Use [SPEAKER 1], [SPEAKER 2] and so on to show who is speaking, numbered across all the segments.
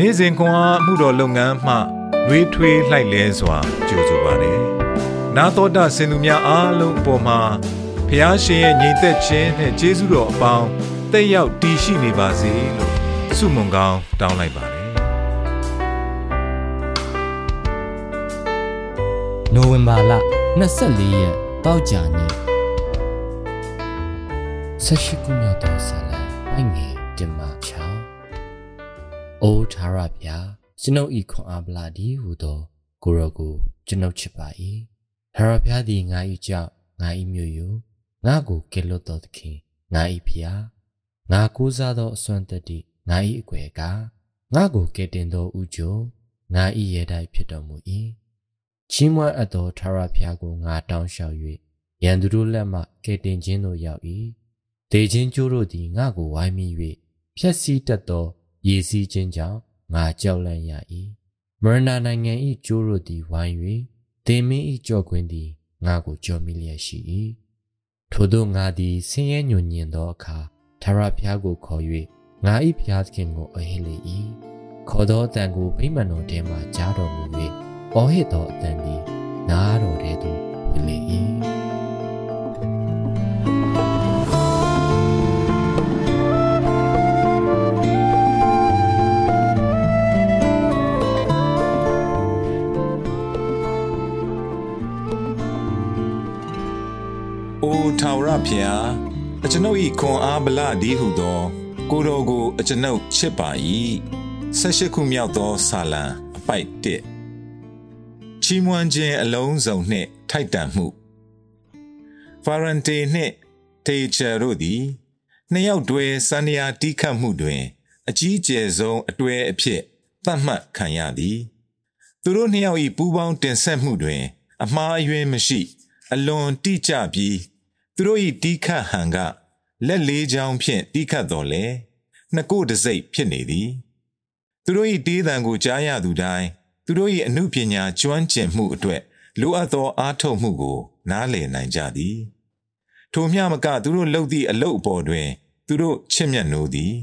[SPEAKER 1] နေ့စဉ်ခွန်အားမှုတော်လုပ်ငန်းမှနှွေးထွေးလှိုက်လဲစွာကြိုဆိုပါတယ်။နာတော်တာစင်သူများအားလုံးအပေါ်မှာဖះရှင်ရဲ့ညီသက်ခြင်းနဲ့ကျေးဇူးတော်အပေါင်းတက်ရောက်တည်ရှိနေပါစေလို့ဆုမွန်ကောင်းတောင်းလိုက်ပါတယ်။
[SPEAKER 2] နိုဝင်ဘာလ24ရက်တောက်ကြနေ့ဆက်ရှိခုမြောက်သောဆာလံပိုင်းငယ်တင်မာချောင်း အိုးထာရဗျာကျွန်ုပ်ဤခွန်အားပလာဒီဟူသောကိုရောကိုကျွန်ုပ်ချစ်ပါ၏ထာရဗျာသည်ငါ၏ကြောင့်ငါ၏မြို့ယငါကိုကယ်လွတ်တော်သခင်ငါ၏ဖျားငါကိုးစားသောအစွမ်းတက်သည့်ငါ၏အကွယ်ကငါကိုကယ်တင်သောဥကြုံငါ၏ရဲတိုက်ဖြစ်တော်မူ၏ချီးမွမ်းအပ်သောထာဝရဘုရားကိုငါတောင်းလျှောက်၍ရန်သူတို့လက်မှကယ်တင်ခြင်းသို့ရောက်၏ဒေချင်းကျိုးတို့သည်ငါကိုဝိုင်းမိ၍ဖြက်စီးတတ်သော ရည်စည်းခြင်းကြောင့်ငါကြောက်လန့်ရ၏မရဏနိုင်ငံ၏ကျိုးတို့သည်ဝိုင်း၍ဒေမင်း၏ကြော့ခွင်းသည်ငါကိုကြော်မိလျက်ရှိ၏ထို့သောငါသည်ဆင်းရဲညွန်ညင်သောအခါထာဝရဘုရားကိုခေါ်၍ငါ၏ဘုရားသခင်ကိုအဟိလေ၏ခေါ်သောအတန်ကိုဗိမာန်တော်ထဲမှကြားတော်မူ၍အော်ဟစ်သောအတန်သည်နားတော်ထဲသို့ဝင်လေ၏
[SPEAKER 1] ထာဝရဖျားအကျွန်ုပ်၏ခွန်အားဗလဒီဟုသော ကိုတော်ကိုအကျွန်ုပ်ချစ်ပါ၏ဆက်ရှိခုမြောက်သောဆာလံအပိုက်1ချီးမွမ်းခြင်းအလုံးစုံနှင့်ထိုက်တန်မှုဖာရန်တေနှင့်တေချာတို့သည်နှစ်ယောက်တွဲစန္ဒယာတီးခတ်မှုတွင် အကြီးကျယ်ဆုံးအတွေ့အဖြစ်သတ်မှတ်ခံရသည်သူတို့နှစ်ယောက်၏ပူးပေါင်းတင်ဆက်မှုတွင် အမှားအယွင်းမရှိ အလွန်တိကျပြီး သူတို့၏တီးခတ်ဟန်ကလက်လေးချောင်းဖြင့်တီးခတ်တော်လဲနှစ်ကိုတစိတ်ဖြစ်နေသည်သူတို့၏တေးသံကိုကြားရသူတိုင်းသူတို့၏အမှုပညာကျွမ်းကျင်မှုအတွေ့လိုအပ်သောအားထုတ်မှုကို နားလည်နိုင်ကြသည် ထိုမျှမကသူတို့လှုပ်သည့်အလုတ်အပေါ်တွင် သူတို့ချစ်မြတ်နိုးသည်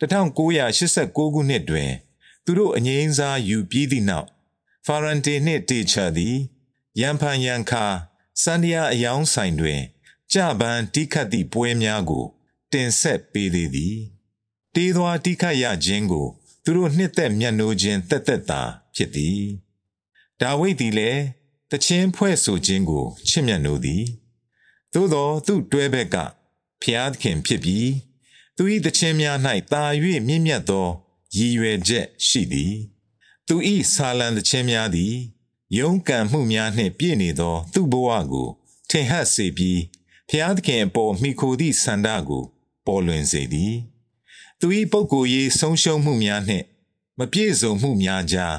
[SPEAKER 1] 1989ခုနှစ်တွင် သူတို့အငိမ့်စားယူပြီးသည့်နောက်ဖာရန်တေနှင့်တေချာသည်ရန်ဖန်ရန်ခါစန္ဒယာအယောင်းဆိုင်တွင် ကြပန်းတိခတ်သည့်ပွဲများကို တင်ဆက်ပေးသေးသည်တေးသွားတိခတ်ရခြင်းကို သူတို့နှစ်သက်မျက်နှိုးခြင်းတက်တက်တာဖြစ်သည်ဒါဝိဒ်သည်လည်းတခြင်းဖွဲ့ဆိုခြင်းကိုချစ်မြတ်နိုးသည်သို့သောသူ့တွဲဘက်ကဖျားသခင်ဖြစ်ပြီးသူ၏တခြင်းများ၌တာ၍မြင့်မြတ်သောရည်ရွယ်ချက်ရှိသည် သူ၏ဆာလံတခြင်းများသည်ယုံကံမှုများနှင့်ပြည့်နေသော သူ့ဘဝကိုထင်ဟပ်စေပြီး ဖျားသခင်အပေါ်မိခိုသည့်ဆန္ဒကို ပေါ်လွင်စေသည်သူ၏ပုဂ္ဂိုလ်ရေးဆုံးရှုံးမှုများနှင့်မပြည့်စုံမှုများကြား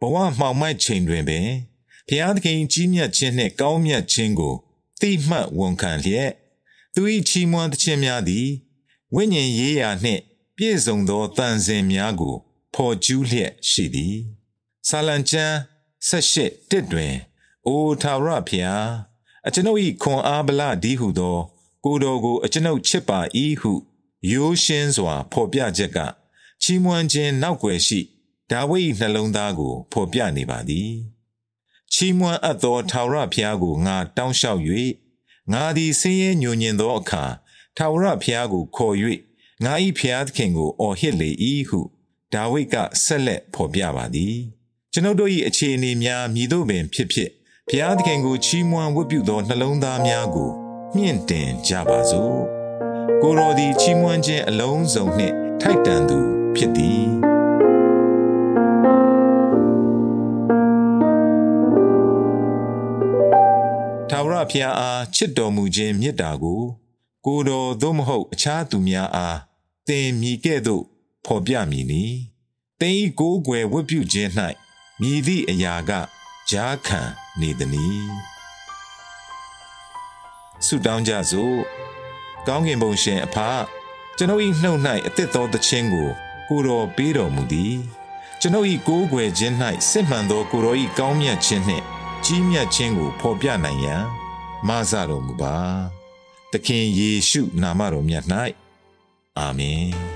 [SPEAKER 1] ဘဝမှောင်မိုက်ချိန်တွင်ပင်ဖျားသခင်ကြီးမြတ်ခြင်းနှင့်ကောင်းမြတ်ခြင်းကိုသိမှတ်ဝန်ခံလျက်သူ၏ချီးမွမ်းခြင်းများသည်ဝိညာဉ်ရေးရာနှင့်ပြည့်စုံသောတန်စင်များကို ဖော်ကျူးလျက်ရှိသည်ဆာလံကျမ်း၁၈တစ်တွင်အိုထာဝရဖျား အကျွန်ုပ်၏ခွန်အားဗလဒီဟုသော ကိုတော်ကိုအကျွန်ုပ်ချစ်ပါ၏ဟုရိုးရှင်းစွာဖော်ပြချက်ကချီးမွမ်းခြင်းနောက်ွယ်ရှိဒါဝိဒ်နှလုံးသားကိုဖော်ပြနေပါသည်ချီးမွမ်းအပ်သောထာဝရဘုရားကိုငါတောင်းလျှောက်၍ငါသည်ဆင်းရဲညှို့ညင်သောအခါထာဝရဘုရားကိုခေါ်၍ငါ၏ဘုရားသခင်ကိုအော်ဟစ်လေ၏ဟုဒါဝိဒ်ကဆက်လက်ဖော်ပြပါသည်ကျွန်ုပ်တို့၏အခြေအနေများမြည်တို့ပင်ဖြစ်ဖြစ် ဖျားသခင်ကိုချီးမွမ်းဝတ်ပြုသောနှလုံးသားများကိုမြင့်တင်ကြပါစို့ကိုတော်သည်ချီးမွမ်းခြင်းအလုံးစုံနှင့်ထိုက်တန်သူဖြစ်သည်ထာဝရဘုရားအားချစ်တော်မူခြင်းမေတ္တာကိုကိုတော်သို့မဟုတ်အခြားသူများအားသင်မြည်ကဲ့သို့ဖော်ပြမည်နီသင်၏ကိုးကွယ်ဝတ်ပြုခြင်း၌မြည်သည့်အရာက ကြားခံနေသည်။ဆုတောင်းကြစို့။ကောင်းကင်ဘုံရှင်အဖကျွန်ုပ်၏နှုတ်၌အသစ်သောသခြင်းကို ကိုတော်ပေးတော်မူသည်။ကျွန်ုပ်၏ကိုးကွယ်ခြင်း၌စစ်မှန်သောကိုတော်၏ကောင်းမြတ်ခြင်းနှင့်ကြီးမြတ်ခြင်းကိုဖော်ပြနိုင်ရန်မဆတော်မူပါ။သခင်ယေရှုနာမတော်မြတ်၌အာမင်။